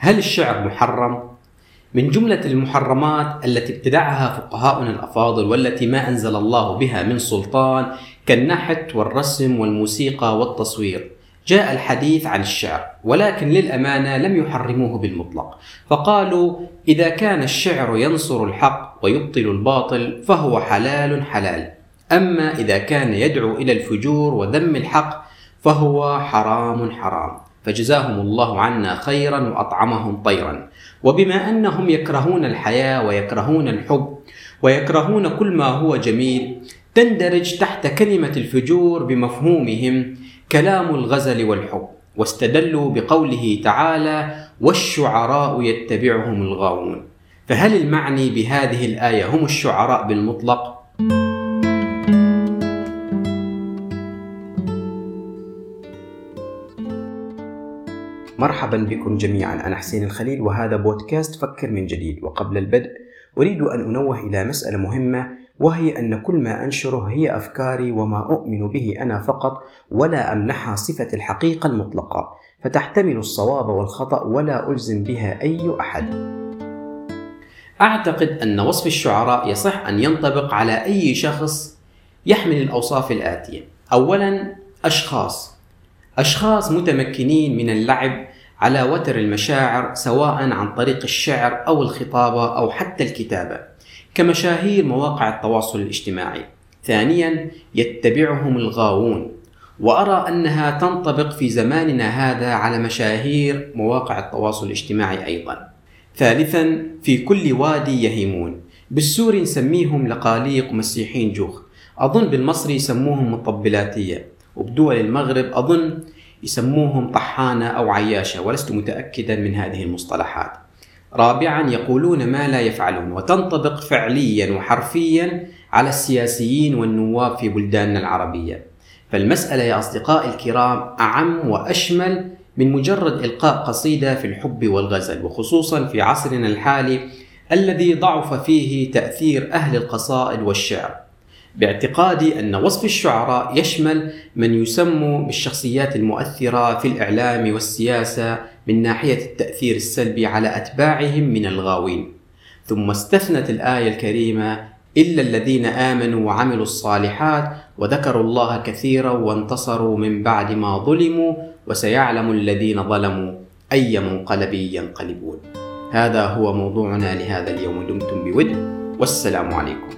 هل الشعر محرم؟ من جملة المحرمات التي ابتدعها فقهاؤنا الأفاضل والتي ما أنزل الله بها من سلطان كالنحت والرسم والموسيقى والتصوير جاء الحديث عن الشعر ولكن للأمانة لم يحرموه بالمطلق. فقالوا إذا كان الشعر ينصر الحق ويبطل الباطل فهو حلال حلال. أما إذا كان يدعو إلى الفجور وذم الحق فهو حرام حرام. فجزاهم الله عنا خيرا وأطعمهم طيرا وبما أنهم يكرهون الحياة ويكرهون الحب ويكرهون كل ما هو جميل تندرج تحت كلمة الفجور بمفهومهم كلام الغزل والحب واستدلوا بقوله تعالى والشعراء يتبعهم الغاوون فهل المعني بهذه الآية هم الشعراء بالمطلق؟ مرحبا بكم جميعا. أنا حسين الخليل وهذا بودكاست فكر من جديد. وقبل البدء أريد أن أنوه إلى مسألة مهمة وهي أن كل ما أنشره هي أفكاري وما أؤمن به أنا فقط ولا أمنحها صفة الحقيقة المطلقة. فتحتمل الصواب والخطأ ولا ألزم بها أي أحد. أعتقد أن وصف الشعراء يصح أن ينطبق على أي شخص يحمل الأوصاف الآتية. أولا أشخاص. أشخاص متمكنين من اللعب على وتر المشاعر سواء عن طريق الشعر أو الخطابة أو حتى الكتابة كمشاهير مواقع التواصل الاجتماعي. ثانيا يتبعهم الغاوون. وأرى أنها تنطبق في زماننا هذا على مشاهير مواقع التواصل الاجتماعي أيضا. ثالثا في كل وادي يهيمون. بالسوري نسميهم لقاليق مسيحين جوخ. أظن بالمصري يسموهم مطبلاتية. وبدول المغرب أظن يسموهم طحانة أو عياشة ولست متأكدا من هذه المصطلحات. رابعا يقولون ما لا يفعلون وتنطبق فعليا وحرفيا على السياسيين والنواب في بلداننا العربية. فالمسألة يا أصدقائي الكرام أعم وأشمل من مجرد إلقاء قصيدة في الحب والغزل وخصوصا في عصرنا الحالي الذي ضعف فيه تأثير أهل القصائد والشعر. باعتقادي أن وصف الشعراء يشمل من يسمى بالشخصيات المؤثرة في الإعلام والسياسة من ناحية التأثير السلبي على أتباعهم من الغاوين. ثم استثنت الآية الكريمة إلا الذين آمنوا وعملوا الصالحات وذكروا الله كثيرا وانتصروا من بعد ما ظلموا وسيعلم الذين ظلموا أي منقلب ينقلبون. هذا هو موضوعنا لهذا اليوم. دمتم بود. والسلام عليكم.